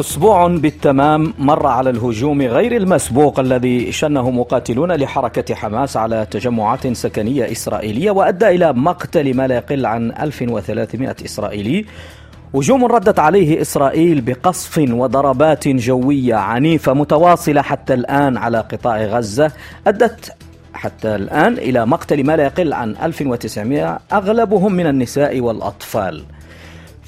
أسبوع بالتمام مر على الهجوم غير المسبوق الذي شنه مقاتلون لحركة حماس على تجمعات سكنية إسرائيلية وأدى إلى مقتل ما لا يقل عن 1300 إسرائيلي. هجوم ردت عليه إسرائيل بقصف وضربات جوية عنيفة متواصلة حتى الآن على قطاع غزة أدت حتى الآن إلى مقتل ما لا يقل عن 1900 أغلبهم من النساء والأطفال.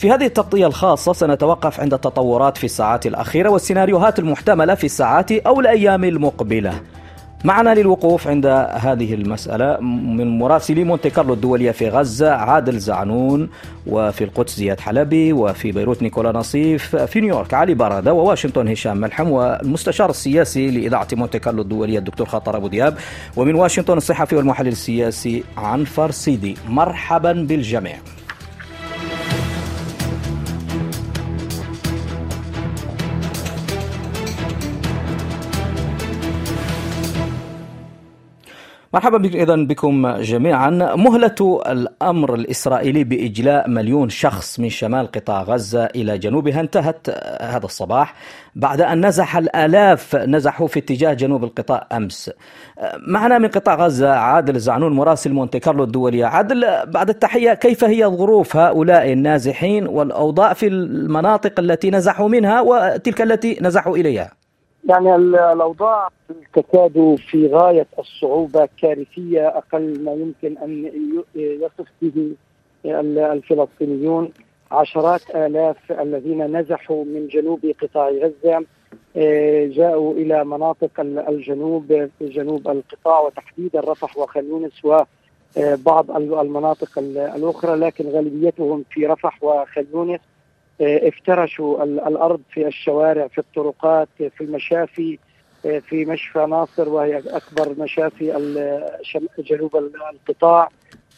في هذه التغطية الخاصة سنتوقف عند التطورات في الساعات الأخيرة والسيناريوهات المحتملة في الساعات أو الأيام المقبلة. معنا للوقوف عند هذه المسألة من مراسلي مونتي كارلو الدولية في غزة عادل زعنون وفي القدس زياد حلبي وفي بيروت نيكولا نصيف في نيويورك علي برادة وواشنطن هشام ملحم والمستشار السياسي لإذاعة مونتي كارلو الدولية الدكتور خاطر أبو دياب ومن واشنطن الصحفي والمحلل السياسي عنفر سيدي. مرحبا بالجميع. مرحبا اذا بكم جميعا مهلة الأمر الإسرائيلي بإجلاء مليون شخص من شمال قطاع غزة إلى جنوبها انتهت هذا الصباح بعد أن نزح الآلاف نزحوا في اتجاه جنوب القطاع أمس. معنا من قطاع غزة عادل الزعنون مراسل مونتي كارلو الدوليه، عادل بعد التحية كيف هي ظروف هؤلاء النازحين والأوضاع في المناطق التي نزحوا منها وتلك التي نزحوا إليها؟ يعني الأوضاع تكاد في غاية الصعوبة كارثية أقل ما يمكن أن يصف به الفلسطينيون. عشرات آلاف الذين نزحوا من جنوب قطاع غزة آه، جاءوا إلى مناطق الجنوب في جنوب القطاع وتحديدا رفح وخان يونس وبعض المناطق الأخرى لكن غالبيتهم في رفح وخان يونس. آه، افترشوا الأرض في الشوارع في الطرقات في المشافي آه، في مشفى ناصر وهي أكبر مشافي جنوب القطاع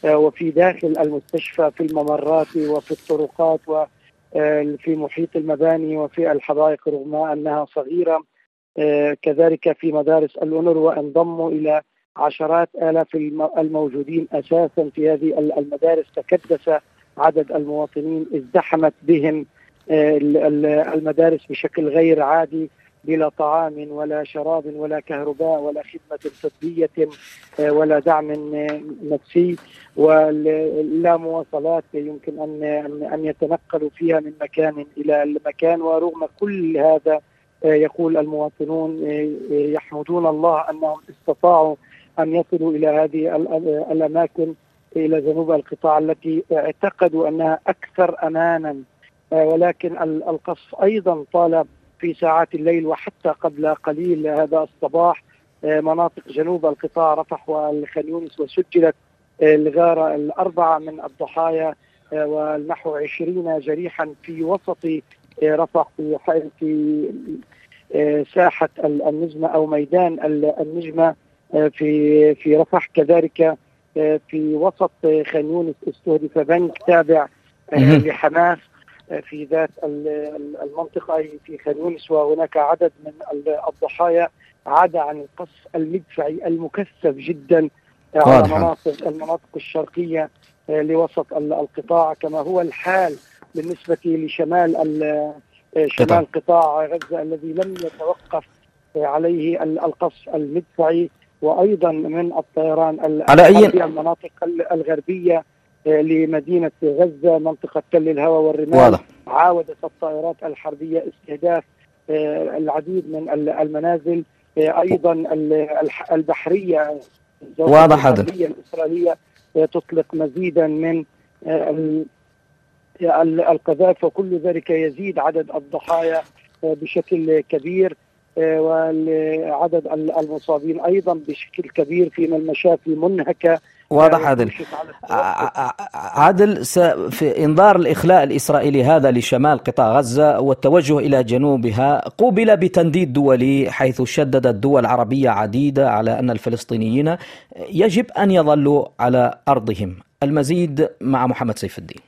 آه، وفي داخل المستشفى في الممرات وفي الطرقات وفي محيط المباني وفي الحدائق رغم أنها صغيرة كذلك في مدارس الأونروا انضموا إلى عشرات آلاف الموجودين أساسا في هذه المدارس تكدس عدد المواطنين ازدحمت بهم آه، المدارس بشكل غير عادي بلا طعام ولا شراب ولا كهرباء ولا خدمة طبية آه، ولا دعم نفسي ولا مواصلات يمكن أن أن يتنقلوا فيها من مكان إلى مكان ورغم كل هذا آه، يقول المواطنون يحمدون الله أنهم استطاعوا أن يصلوا إلى هذه الأماكن. إلى جنوب القطاع التي اعتقدوا أنها أكثر امانا آه، ولكن القصف أيضا طال في ساعات الليل وحتى قبل قليل هذا الصباح آه، مناطق جنوب القطاع رفح والخان يونس وسجلت آه، الغارة الأربعة من الضحايا ونحو عشرين جريحا في وسط رفح في في ساحة النجمة أو ميدان النجمة في في رفح. كذلك في وسط خان يونس استهدف بنك تابع لحماس في ذات المنطقة أي في خان يونس وهناك عدد من الضحايا عدا عن القصف المدفعي المكثف جدا على مناطق المناطق الشرقية لوسط القطاع كما هو الحال بالنسبة لشمال شمال قطاع غزة الذي لم يتوقف عليه القصف المدفعي. وأيضا من الطيران على اي المناطق الغربية آه، لمدينة غزة منطقة تل الهوى والرمال. واضح. عاودت الطائرات الحربية استهداف آه، العديد من المنازل آه، أيضا البحرية واضح هذا الإسرائيلية تطلق مزيدا من القذائف وكل ذلك يزيد عدد الضحايا بشكل كبير. وعدد المصابين أيضا بشكل كبير فيما المشافي منهكه واضح عادل. عادل في انظار الإخلاء الإسرائيلي هذا لشمال قطاع غزة والتوجه إلى جنوبها قوبل بتنديد دولي حيث شددت دول عربيه عديدة على أن الفلسطينيين يجب أن يظلوا على أرضهم. المزيد مع محمد سيف الدين.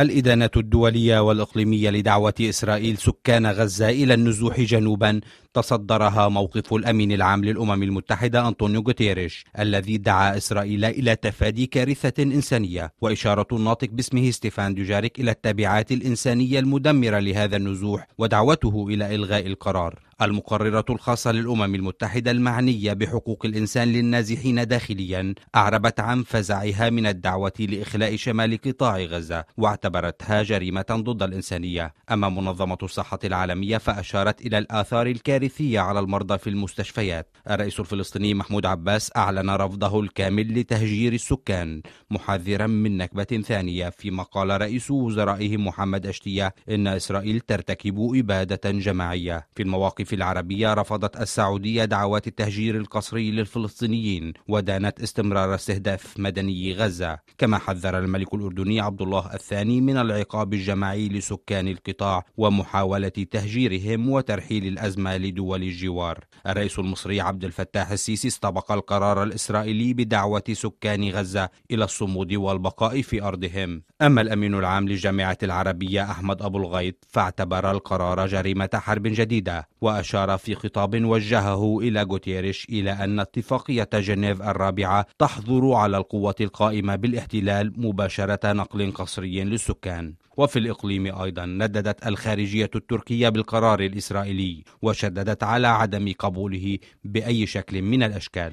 الإدانة الدولية والإقليمية لدعوة إسرائيل سكان غزة إلى النزوح جنوبا تصدرها موقف الأمين العام للأمم المتحدة أنطونيو غوتيريش الذي دعا إسرائيل إلى تفادي كارثة إنسانية. وإشارة الناطق باسمه ستيفان دوجاريك إلى التبعات الإنسانية المدمرة لهذا النزوح ودعوته إلى إلغاء القرار. المقررة الخاصة للأمم المتحدة المعنية بحقوق الإنسان للنازحين داخليا أعربت عن فزعها من الدعوة لإخلاء شمال قطاع غزة واعتبرتها جريمة ضد الإنسانية. أما منظمة الصحة العالمية فأشارت إلى الآثار الكارثية على المرضى في المستشفيات. الرئيس الفلسطيني محمود عباس أعلن رفضه الكامل لتهجير السكان محذرا من نكبة ثانية فيما قال رئيس وزرائه محمد أشتية إن إسرائيل ترتكب إبادة جماعية. في المواقف العربية رفضت السعودية دعوات التهجير القسري للفلسطينيين ودانت استمرار استهداف مدني غزة. كما حذر الملك الأردني عبد الله الثاني من العقاب الجماعي لسكان القطاع ومحاولة تهجيرهم وترحيل الأزمة لدول الجوار. الرئيس المصري عبد الفتاح السيسي استبق القرار الإسرائيلي بدعوة سكان غزة إلى الصمود والبقاء في أرضهم. أما الأمين العام للجامعة العربية أحمد أبو الغيط فاعتبر القرار جريمة حرب جديدة وأشار في خطاب وجهه إلى غوتيريش إلى أن اتفاقية جنيف الرابعة تحظر على القوة القائمة بالاحتلال مباشرة نقل قسري للسكان. وفي الإقليم أيضا نددت الخارجية التركية بالقرار الإسرائيلي وشددت على عدم قبوله بأي شكل من الأشكال.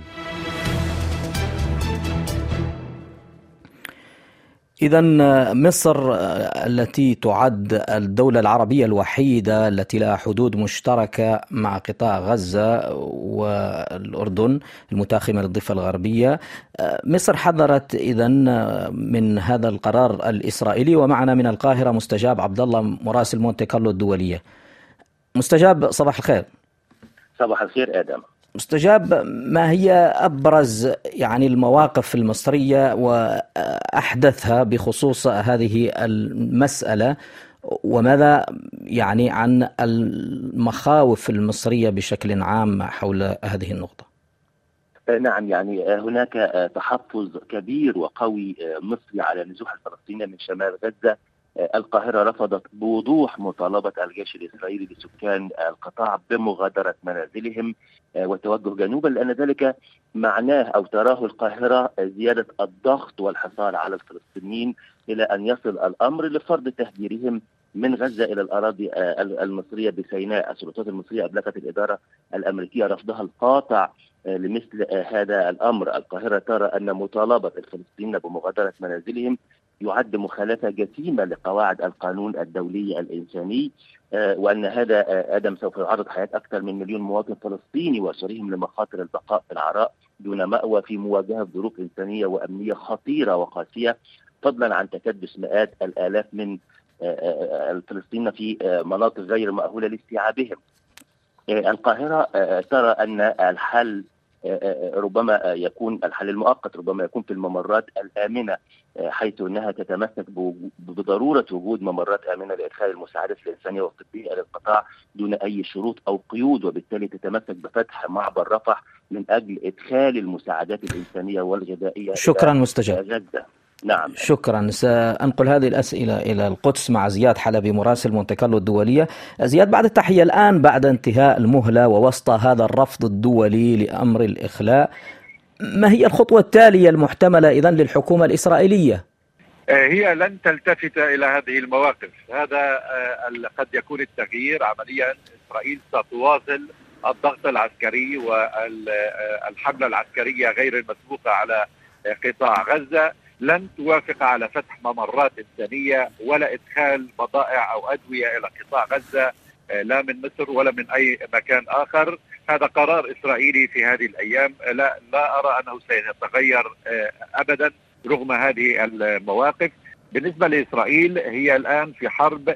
إذا مصر التي تعد الدولة العربية الوحيدة التي لها حدود مشتركة مع قطاع غزة والأردن المتاخمة من الضفة الغربية مصر حذرت إذا من هذا القرار الإسرائيلي ومعنا من القاهرة مستجاب عبد الله مراسل مونتي كارلو الدولية. مستجاب صباح الخير. صباح الخير آدم. مستجاب ما هي أبرز يعني المواقف المصرية وأحدثها بخصوص هذه المسألة وماذا يعني عن المخاوف المصرية بشكل عام حول هذه النقطة؟ نعم يعني هناك تحفظ كبير وقوي مصري على نزوح الفلسطينيين من شمال غزة القاهرة رفضت بوضوح مطالبة الجيش الإسرائيلي بسكان القطاع بمغادرة منازلهم والتوجه جنوبا لأن ذلك معناه أو تراه القاهرة زيادة الضغط والحصار على الفلسطينيين إلى أن يصل الأمر لفرض تهجيرهم من غزة إلى الأراضي المصرية بسيناء السلطات المصرية أبلغت الإدارة الأمريكية رفضها القاطع لمثل هذا الأمر. القاهرة ترى أن مطالبة الفلسطينيين بمغادرة منازلهم يعد مخالفة جسيمة لقواعد القانون الدولي الإنساني وأن هذا آدم سوف يعرض حياة أكثر من مليون مواطن فلسطيني وأسرهم لمخاطر البقاء في العراء دون مأوى في مواجهة ظروف إنسانية وأمنية خطيرة وقاسية فضلا عن تكدس مئات الآلاف من الفلسطينيين في مناطق غير مأهولة لاستيعابهم. القاهرة ترى أن الحل ربما يكون الحل المؤقت ربما يكون في الممرات الآمنة. حيث أنها تتمسك بضرورة وجود ممرات آمنة لإدخال المساعدات الإنسانية والطبية إلى القطاع دون أي شروط أو قيود وبالتالي تتمسك بفتح معبر رفح من أجل إدخال المساعدات الإنسانية والغذائية شكرا مستجاب. غزة نعم. شكرا. سأنقل هذه الأسئلة إلى القدس مع زياد حلبي مراسل مونتي كارلو الدولية. زياد بعد التحية الآن بعد انتهاء المهلة ووسط هذا الرفض الدولي لأمر الإخلاء ما هي الخطوة التالية المحتملة إذن للحكومة الإسرائيلية؟ هي لن تلتفت إلى هذه المواقف. هذا قد يكون التغيير عمليا. إسرائيل ستواصل الضغط العسكري والحملة العسكرية غير المسبوقة على قطاع غزة. لن توافق على فتح ممرات إنسانية ولا إدخال بضائع أو أدوية إلى قطاع غزة. لا من مصر ولا من أي مكان آخر. هذا قرار إسرائيلي في هذه الأيام. لا, لا أرى أنه سيتغير أبدا رغم هذه المواقف. بالنسبة لإسرائيل هي الآن في حرب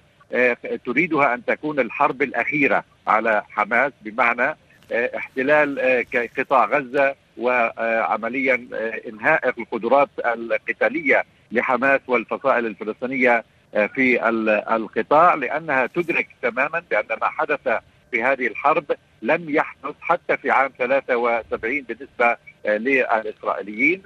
تريدها أن تكون الحرب الأخيرة على حماس بمعنى احتلال قطاع غزة وعمليا إنهاء القدرات القتالية لحماس والفصائل الفلسطينية في القطاع لأنها تدرك تماما بأن ما حدث في هذه الحرب لم يحدث حتى في عام 73 بالنسبة للإسرائيليين.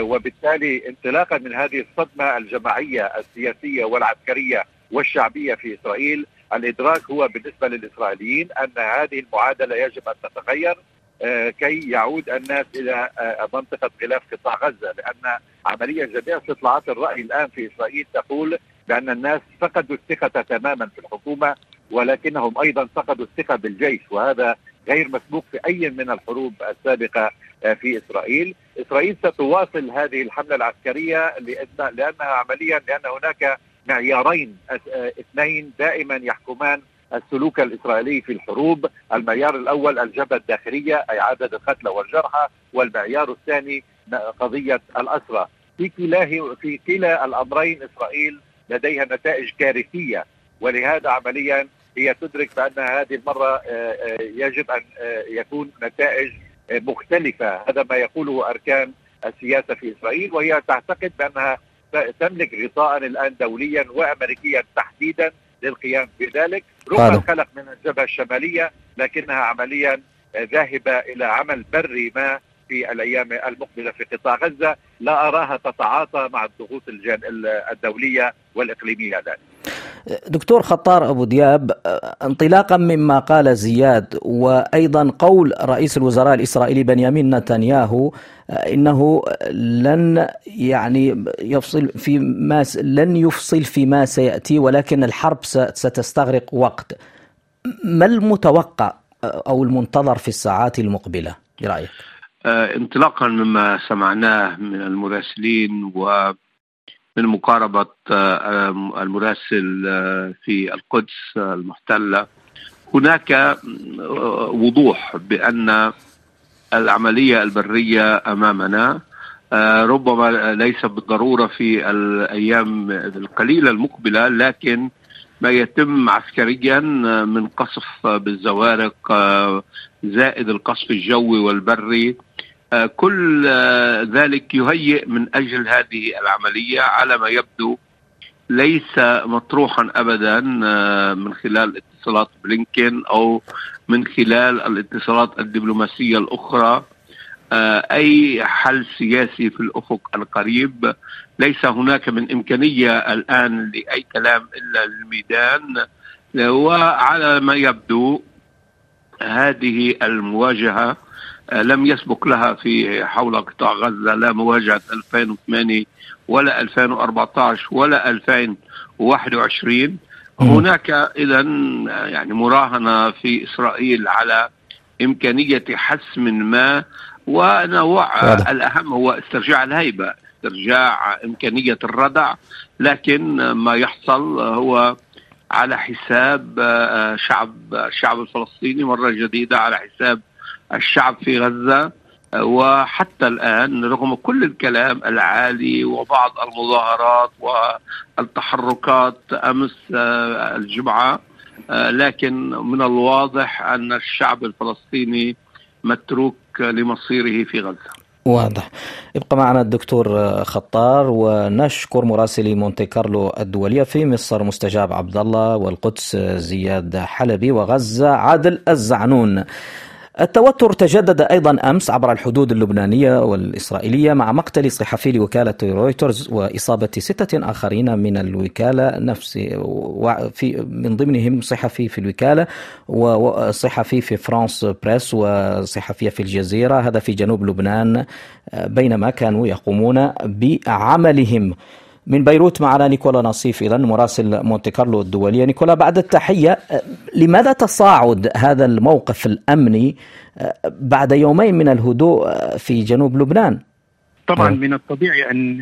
وبالتالي انطلاقا من هذه الصدمة الجماعية السياسية والعسكرية والشعبية في إسرائيل الإدراك هو بالنسبة للإسرائيليين أن هذه المعادلة يجب أن تتغير آه، كي يعود الناس إلى آه، منطقة غلاف قطاع غزة. لأن عمليا جميع استطلاعات الرأي الآن في إسرائيل تقول بان الناس فقدوا الثقة تماما في الحكومة ولكنهم أيضا فقدوا الثقة بالجيش وهذا غير مسبوق في أي من الحروب السابقة آه، في إسرائيل، إسرائيل ستواصل هذه الحملة العسكرية لأنها عمليا لأن هناك معيارين اثنين دائما يحكمان السلوك الإسرائيلي في الحروب، المعيار الأول الجبهة الداخلية أي عدد القتلى والجرحى، والمعيار الثاني قضية الأسرى. في كلاه في كلا الأمرين إسرائيل لديها نتائج كارثية. ولهذا عمليا هي تدرك بأن هذه المرة آه، آه، يجب أن آه، يكون نتائج مختلفة. هذا ما يقوله أركان السياسة في إسرائيل وهي تعتقد بأنها تملك غطاء الآن دوليا وامريكيا تحديدا للقيام بذلك. رغم القلق من الجبهة الشمالية لكنها عمليا ذاهبة إلى عمل بري ما في الأيام المقبلة في قطاع غزة لا أراها تتعاطى مع الضغوط الدولية والإقليمية الان. دكتور خطار أبو دياب انطلاقا مما قال زياد وأيضا قول رئيس الوزراء الإسرائيلي بنيامين نتنياهو إنه لن يعني يفصل في ما لن يفصل فيما سيأتي ولكن الحرب ستستغرق وقت. ما المتوقع أو المنتظر في الساعات المقبلة برأيك؟ آه، انطلاقا مما سمعناه من المراسلين ومن مقاربة آه، المراسل آه، في القدس المحتلة. هناك وضوح بأن العملية البرية أمامنا ربما ليس بالضرورة في الأيام القليلة المقبلة لكن ما يتم عسكريا من قصف بالزوارق زائد القصف الجوي والبري كل آه، ذلك يهيئ من أجل هذه العملية على ما يبدو ليس مطروحا ابدا آه، من خلال اتصالات بلينكين أو من خلال الاتصالات الدبلوماسية الأخرى. أي حل سياسي في الأفق القريب. ليس هناك من إمكانية الآن لأي كلام إلا الميدان وعلى ما يبدو هذه المواجهة آه، لم يسبق لها في حول قطاع غزة لا مواجهة 2008 ولا 2014 ولا 2021 هناك اذا آه، يعني مراهنة في إسرائيل على إمكانية حسم ما ونوع الأهم هو استرجاع الهيبة استرجاع إمكانية الردع. لكن ما يحصل هو على حساب آه، شعب الشعب الفلسطيني مرة جديدة على حساب الشعب في غزة وحتى الآن رغم كل الكلام العالي وبعض المظاهرات والتحركات أمس آه، الجمعة آه، لكن من الواضح أن الشعب الفلسطيني متروك لمصيره في غزة. واضح يبقى معنا الدكتور خطار ونشكر مراسلي مونتي كارلو الدولية في مصر مستجاب عبد الله والقدس زياد حلبي وغزة عادل الزعنون التوتر تجدد أيضا أمس عبر الحدود اللبنانية والإسرائيلية مع مقتل صحفي لوكالة رويترز وإصابة ستة آخرين من الوكالة نفس في من ضمنهم صحفي في الوكالة وصحفي في فرانس بريس وصحفية في الجزيرة هذا في جنوب لبنان بينما كانوا يقومون بعملهم. من بيروت معنا نيكولا نصيف اذا مراسل مونتي كارلو الدولية. نيكولا بعد التحية لماذا تصاعد هذا الموقف الأمني بعد يومين من الهدوء في جنوب لبنان؟ طبعا من الطبيعي أن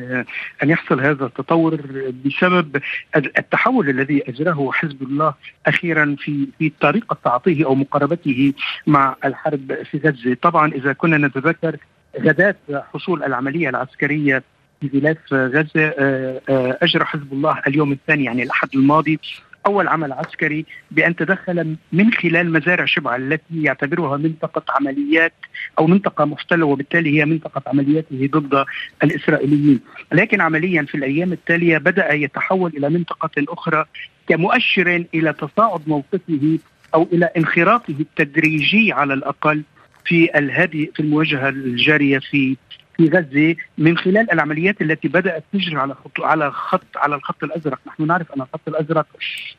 أن يحصل هذا التطور بسبب التحول الذي أجراه حزب الله أخيرا في في طريقة تعاطيه أو مقاربته مع الحرب في غزة، طبعا إذا كنا نتذكر غداة حصول العملية العسكرية في غلاف غزة آه، آه، أجرى حزب الله اليوم الثاني يعني الأحد الماضي. أول عمل عسكري بأن تدخل من خلال مزارع شبعة التي يعتبرها منطقة عمليات أو منطقة محتلة وبالتالي هي منطقة عملياته ضد الإسرائيليين، لكن عمليا في الأيام التالية بدأ يتحول إلى منطقة أخرى كمؤشر إلى تصاعد موقفه أو إلى انخراطه التدريجي على الأقل في الهدي في المواجهة الجارية في في غزة من خلال العمليات التي بدأت تجري على خط على خط على الخط الأزرق، نحن نعرف أن الخط الأزرق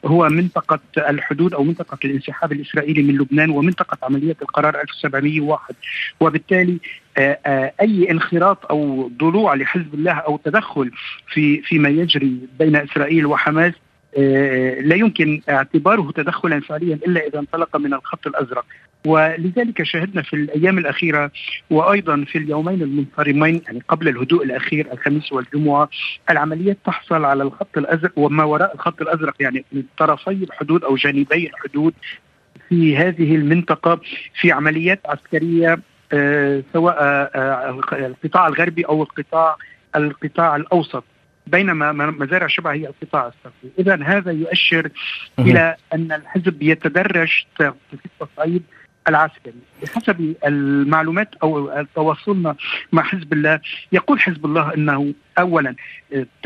هو منطقة الحدود أو منطقة الانسحاب الإسرائيلي من لبنان ومنطقة عملية القرار 1701 وبالتالي آه، آه، أي انخراط أو ضلوع لحزب الله أو تدخل في فيما يجري بين إسرائيل وحماس آه، لا يمكن اعتباره تدخلا فعليا إلا إذا انطلق من الخط الأزرق. ولذلك شهدنا في الأيام الأخيرة وأيضا في اليومين المنصرمين يعني قبل الهدوء الأخير الخميس والجمعة العمليات تحصل على الخط الأزرق وما وراء الخط الأزرق يعني من طرفي الحدود أو جانبي الحدود في هذه المنطقة في عمليات عسكرية آه، سواء آه، القطاع الغربي أو القطاع القطاع الأوسط. بينما مزارع شبع هي القطاع الصرفي اذا هذا يؤشر إلى أن الحزب يتدرج في التصعيد العسكري. بحسب المعلومات أو تواصلنا مع حزب الله يقول حزب الله إنه اولا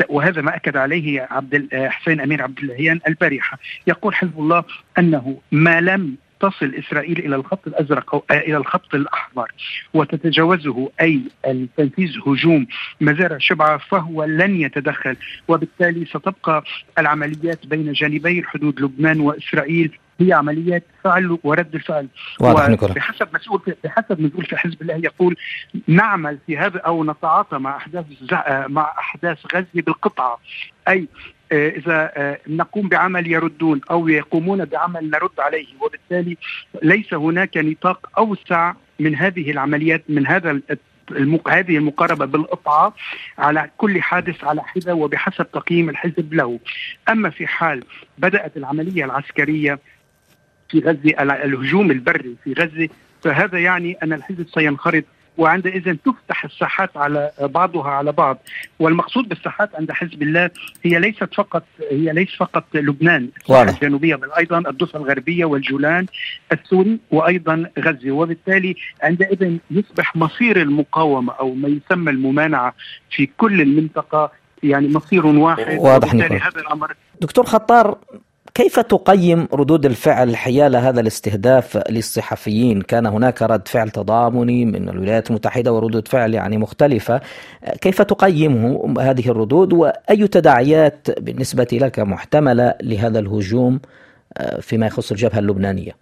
وهذا ما أكد عليه عبد حسين أمير عبد اللهيان البارحة. يقول حزب الله إنه ما لم تصل إسرائيل إلى الخط الأزرق أو إلى الخط الأحمر وتتجاوزه أي تنفيذ هجوم مزارع شبعة فهو لن يتدخل وبالتالي ستبقى العمليات بين جانبي الحدود لبنان وإسرائيل هي عمليات فعل ورد فعل. بحسب مسؤول بحسب مسؤول في حزب الله يقول نعمل في هذا أو نتعاطى مع أحداث مع أحداث غزة بالقطعه أي آه، إذا آه، نقوم بعمل يردون أو يقومون بعمل نرد عليه. وبالتالي ليس هناك نطاق أوسع من هذه العمليات من هذا المق... هذه المقاربة بالقطعه على كل حادث على حدة وبحسب تقييم الحزب له. أما في حال بدأت العملية العسكرية في غزة الهجوم البري في غزة. فهذا يعني أن الحزب سينخرط وعندئذ تفتح الساحات على بعضها على بعض. والمقصود بالساحات عند حزب الله هي ليست فقط هي ليس فقط لبنان الجنوبية بل أيضا الضفة الغربية والجولان السوري وأيضا غزة. وبالتالي عندئذ يصبح مصير المقاومة أو ما يسمى الممانعة في كل المنطقة يعني مصير واحد. واضح هذا الأمر دكتور خطار كيف تقيم ردود الفعل حيال هذا الاستهداف للصحفيين؟ كان هناك رد فعل تضامني من الولايات المتحدة وردود فعل يعني مختلفة، كيف تقيمه هذه الردود وأي تداعيات بالنسبة لك محتملة لهذا الهجوم آه، فيما يخص الجبهة اللبنانية؟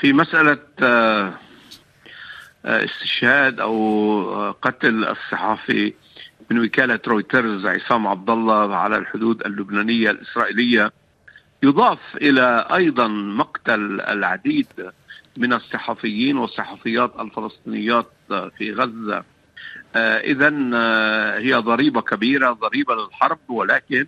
في مسألة آه، آه، استشهاد أو قتل الصحفي من وكالة رويترز عصام عبد الله على الحدود اللبنانية الإسرائيلية. يضاف إلى أيضا مقتل العديد من الصحفيين والصحفيات الفلسطينيات في غزة. آه إذا آه هي ضريبة كبيرة ضريبة للحرب ولكن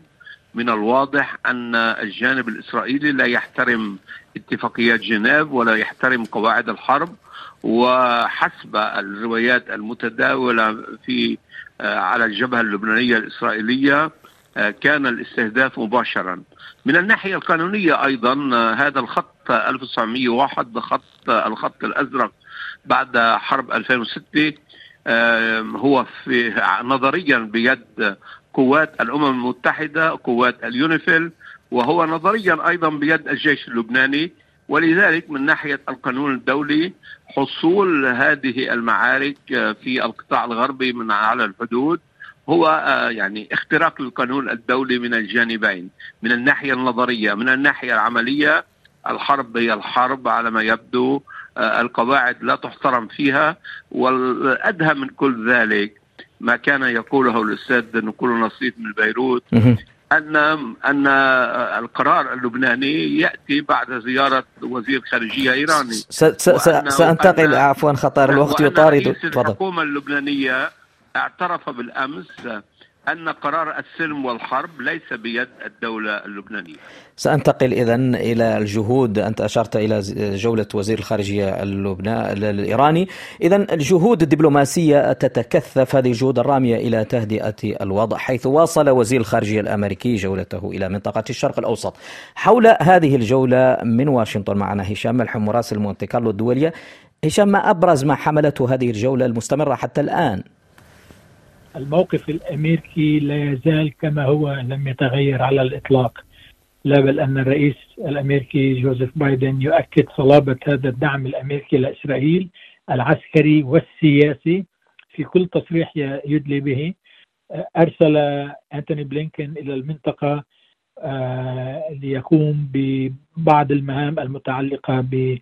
من الواضح أن الجانب الإسرائيلي لا يحترم اتفاقيات جنيف ولا يحترم قواعد الحرب. وحسب الروايات المتداولة في على الجبهة اللبنانية الإسرائيلية آه، كان الاستهداف مباشرا. من الناحية القانونية أيضا آه، هذا الخط 1901 خط الخط الأزرق بعد حرب 2006 هو في نظريا بيد قوات الأمم المتحدة قوات اليونيفيل وهو نظريا أيضا بيد الجيش اللبناني. ولذلك من ناحية القانون الدولي حصول هذه المعارك في القطاع الغربي من على الحدود هو آه، يعني اختراق القانون الدولي من الجانبين من الناحية النظرية من الناحية العملية. الحرب هي الحرب على ما يبدو آه، القواعد لا تحترم فيها والأدهى من كل ذلك ما كان يقوله الأستاذ نقول نصيف من بيروت. ان أن القرار اللبناني يأتي بعد زيارة وزير خارجية إيراني. سأنتقل عفوا خطر الوقت يطارد. الحكومة اللبنانية اعترف بالأمس أن قرار السلم والحرب ليس بيد الدولة اللبنانية. سأنتقل إذا إلى الجهود. أنت أشرت إلى جولة وزير الخارجية اللبنان الإيراني. إذا الجهود الدبلوماسية تتكثف. هذه الجهود الرامية إلى تهدئة الوضع حيث واصل وزير الخارجية الأمريكي جولته إلى منطقة الشرق الأوسط. حول هذه الجولة من واشنطن معنا هشام ملحم مراسل مونتي كارلو الدولية. هشام ما أبرز ما حملته هذه الجولة المستمرة حتى الآن؟ الموقف الأمريكي لا يزال كما هو لم يتغير على الإطلاق. لا بل أن الرئيس الأمريكي جوزيف بايدن يؤكد صلابة هذا الدعم الأمريكي لاسرائيل العسكري والسياسي في كل تصريح يدلي به. أرسل أنتوني بلينكن إلى المنطقة ليقوم ببعض المهام المتعلقة ب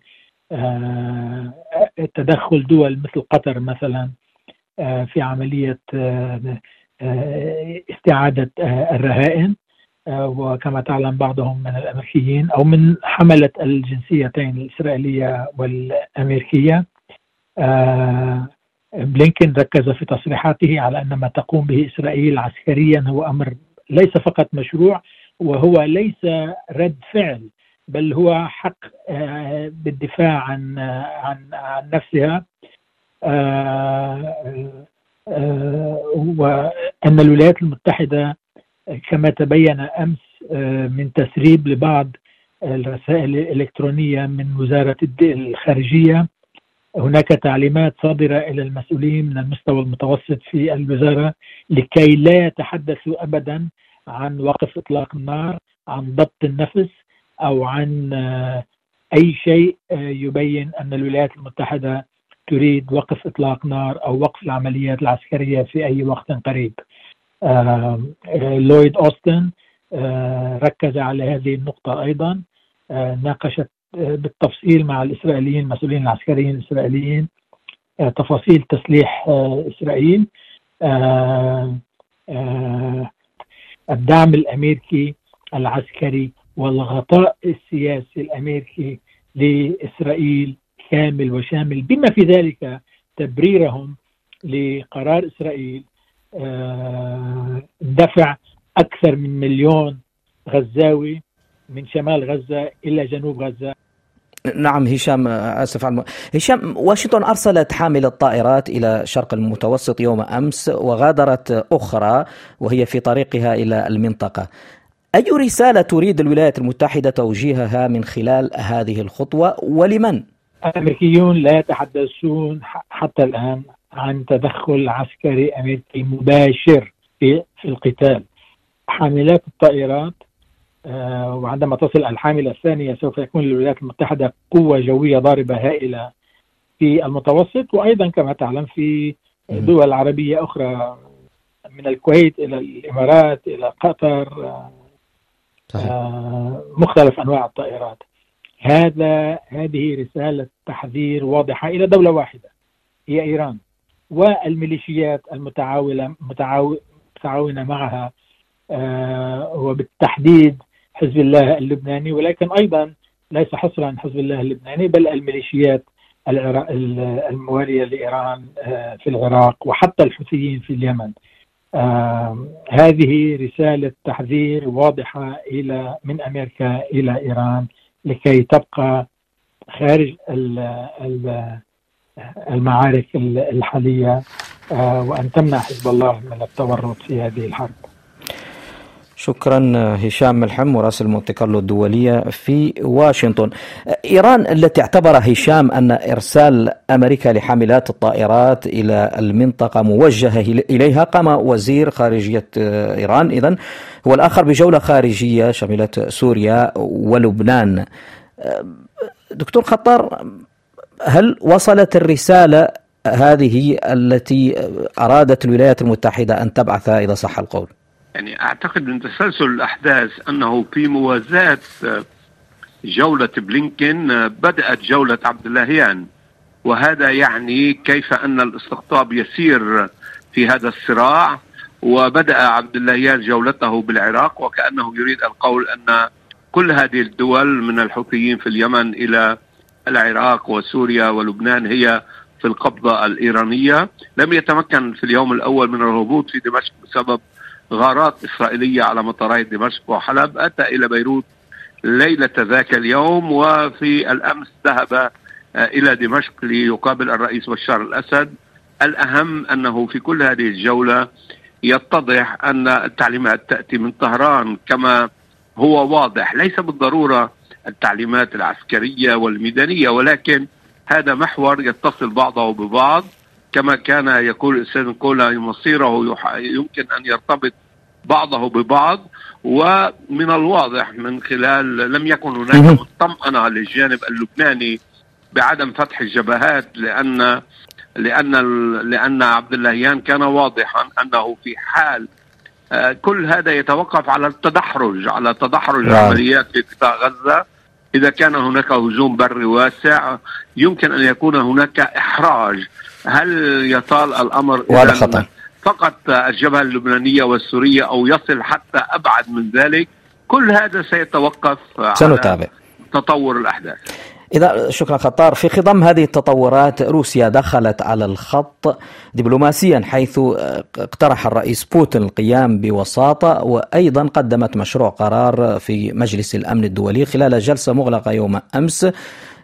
تدخل دول مثل قطر مثلا. في عملية استعادة الرهائن. وكما تعلم بعضهم من الأمريكيين أو من حملة الجنسيتين الإسرائيلية والأمريكية. بلينكن ركز في تصريحاته على أن ما تقوم به إسرائيل عسكريا هو أمر ليس فقط مشروع وهو ليس رد فعل بل هو حق بالدفاع عن عن عن نفسها. وان الولايات المتحدة كما تبين أمس من تسريب لبعض الرسائل الإلكترونية من وزارة الخارجية. هناك تعليمات صادرة إلى المسؤولين من المستوى المتوسط في الوزارة لكي لا يتحدثوا ابدا عن وقف إطلاق النار عن ضبط النفس أو عن أي شيء يبين أن الولايات المتحدة تريد وقف إطلاق نار أو وقف العمليات العسكرية في أي وقت قريب. لويد أوستن ركز على هذه النقطة أيضا ناقشت بالتفصيل مع الإسرائيليين المسؤولين العسكريين الإسرائيليين تفاصيل تسليح إسرائيل الدعم الأمريكي العسكري والغطاء السياسي الأمريكي لإسرائيل كامل وشامل بما في ذلك تبريرهم لقرار إسرائيل دفع أكثر من مليون غزاوي من شمال غزة إلى جنوب غزة نعم هشام آسف عن هشام واشنطن أرسلت حامله طائرات إلى شرق المتوسط يوم أمس وغادرت أخرى وهي في طريقها إلى المنطقة. أي رسالة تريد الولايات المتحدة توجيهها من خلال هذه الخطوة ولمن؟ الامريكيون لا يتحدثون حتى الآن عن تدخل عسكري أمريكي مباشر في في القتال. حاملات الطائرات آه وعندما تصل الحاملة الثانية سوف يكون للولايات المتحدة قوة جوية ضاربة هائلة في المتوسط وأيضا كما تعلم في دول عربية أخرى من الكويت إلى الإمارات إلى قطر آه مختلف أنواع الطائرات. هذا هذه رسالة تحذير واضحة إلى دولة واحدة هي إيران. والميليشيات المتعاونة متعاونة معها آه وبالتحديد حزب الله اللبناني. ولكن أيضا ليس حصرا حزب الله اللبناني بل الميليشيات الموالية لإيران في العراق وحتى الحوثيين في اليمن. هذه رسالة تحذير واضحة إلى من أمريكا إلى إيران. لكي تبقى خارج المعارك الحالية وأن تمنع حزب الله من التورط في هذه الحرب. شكرا هشام ملحم مراسل مونتي كارلو الدولية في واشنطن. إيران التي اعتبر هشام أن إرسال أمريكا لحاملات الطائرات إلى المنطقة موجهة إليها قام وزير خارجية إيران. إذن هو الآخر بجولة خارجية شملت سوريا ولبنان. دكتور خطار هل وصلت الرسالة هذه التي أرادت الولايات المتحدة أن تبعثها إذا صح القول؟ يعني أعتقد من تسلسل الأحداث أنه في موازاة جولة بلينكن بدأت جولة عبد اللهيان وهذا يعني كيف أن الاستقطاب يسير في هذا الصراع. وبدأ عبد اللهيان جولته بالعراق وكأنه يريد القول أن كل هذه الدول من الحوثيين في اليمن إلى العراق وسوريا ولبنان هي في القبضة الإيرانية. لم يتمكن في اليوم الأول من الهبوط في دمشق بسبب غارات إسرائيلية على مطاري دمشق وحلب أتى إلى بيروت ليلة ذاك اليوم وفي الأمس ذهب إلى دمشق ليقابل الرئيس بشار الأسد. الأهم أنه في كل هذه الجولة يتضح أن التعليمات تأتي من طهران كما هو واضح. ليس بالضرورة التعليمات العسكرية والميدانية ولكن هذا محور يتصل بعضه ببعض. كما كان يقول الأستاذ كولا مصيره يمكن أن يرتبط بعضه ببعض ومن الواضح من خلال لم يكن هناك مطمئنة للجانب اللبناني بعدم فتح الجبهات لأن لأن لأن عبد اللهيان كان واضحا أنه في حال آه، كل هذا يتوقف على التدحرج على تدحرج نعم. عمليات في قطاع غزة. إذا كان هناك هجوم بري واسع يمكن أن يكون هناك إحراج. هل يطال الأمر واضح فقط الجبهة اللبنانية والسورية أو يصل حتى أبعد من ذلك؟ كل هذا سيتوقف سنتابع. على تطور الأحداث. إذا شكرا خطار. في خضم هذه التطورات روسيا دخلت على الخط دبلوماسيا حيث اقترح الرئيس بوتين القيام بوساطة وأيضا قدمت مشروع قرار في مجلس الأمن الدولي خلال جلسة مغلقة يوم أمس.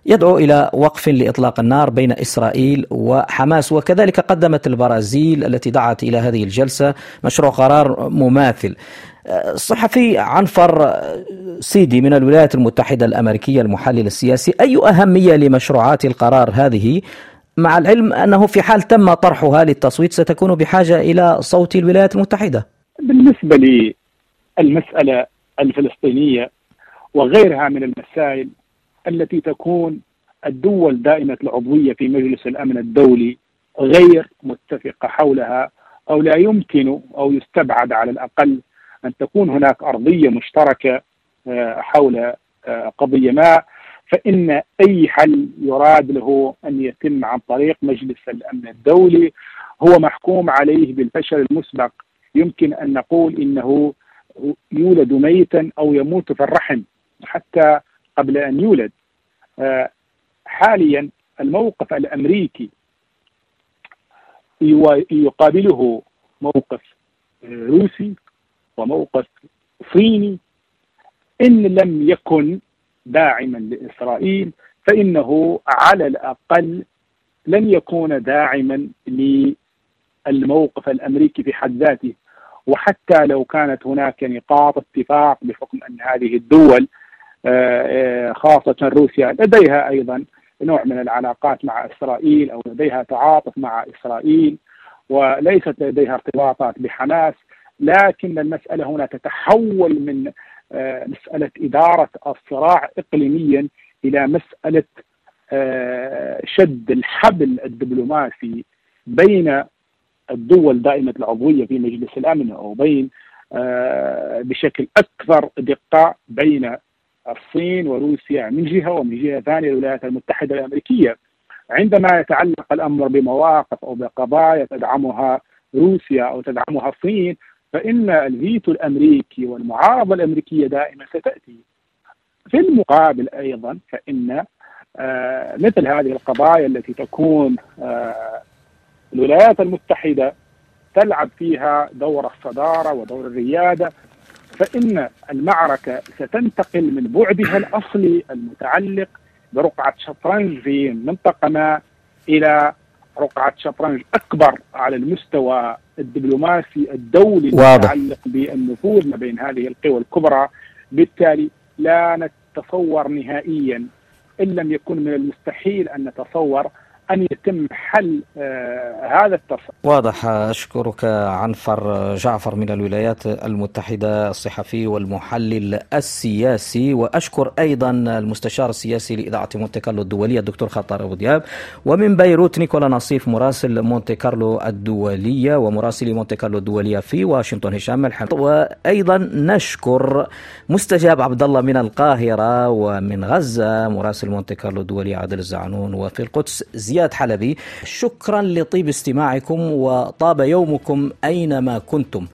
يدعو إلى وقف لإطلاق النار بين إسرائيل وحماس وكذلك قدمت البرازيل التي دعت إلى هذه الجلسة مشروع قرار مماثل. الصحفي عنفر سيدي من الولايات المتحدة الأمريكية المحلل السياسي أي أهمية لمشروعات القرار هذه مع العلم أنه في حال تم طرحها للتصويت ستكون بحاجة إلى صوت الولايات المتحدة. بالنسبة للمسألة الفلسطينية وغيرها من المسائل التي تكون الدول دائمة العضوية في مجلس الأمن الدولي غير متفقة حولها أو لا يمكن أو يستبعد على الأقل أن تكون هناك أرضية مشتركة آه، حول آه، قضية ما. فإن أي حل يراد له أن يتم عن طريق مجلس الأمن الدولي هو محكوم عليه بالفشل المسبق. يمكن أن نقول إنه يولد ميتا أو يموت في الرحم حتى قبل أن يولد. حاليا الموقف الأمريكي يقابله موقف روسي وموقف صيني. إن لم يكن داعما لإسرائيل فإنه على الأقل لن يكون داعما للموقف الأمريكي في حد ذاته. وحتى لو كانت هناك نقاط اتفاق بحكم أن هذه الدول خاصة روسيا. لديها أيضا نوع من العلاقات مع إسرائيل أو لديها تعاطف مع إسرائيل وليست لديها ارتباطات بحماس. لكن المسألة هنا تتحول من آه، مسألة إدارة الصراع إقليميا إلى مسألة آه، شد الحبل الدبلوماسي بين الدول دائمة العضوية في مجلس الأمن أو بين بشكل أكثر دقة بين الصين وروسيا من جهة ومن جهة ثانية الولايات المتحدة الأمريكية. عندما يتعلق الأمر بمواقف أو بقضايا تدعمها روسيا أو تدعمها الصين فإن الفيتو الأمريكي والمعارضة الأمريكية دائما ستأتي. في المقابل أيضا فإن آه مثل هذه القضايا التي تكون آه الولايات المتحدة تلعب فيها دور الصدارة ودور الريادة فإن المعركة ستنتقل من بعدها الأصلي المتعلق برقعة شطرنج في منطقة ما إلى رقعة شطرنج أكبر على المستوى الدبلوماسي الدولي المتعلق بالنفوذ ما بين هذه القوى الكبرى. بالتالي لا نتصور نهائيا إن لم يكن من المستحيل أن نتصور أن يتم حل آه هذا التصرف واضح. أشكرك عنفر جعفر من الولايات المتحدة الصحفي والمحلل السياسي وأشكر أيضا المستشار السياسي لإذاعة مونتي كارلو الدولية الدكتور خطر أبو دياب ومن بيروت نيكولا نصيف مراسل مونتي كارلو الدولية ومراسلي مونتي كارلو الدولية في واشنطن هشام الحمد. وأيضا نشكر مستجاب عبد الله من القاهرة ومن غزة مراسل مونتي كارلو الدولية عادل الزعنون وفي القدس زياد زياد حلبي. شكرا لطيب استماعكم وطاب يومكم أينما كنتم.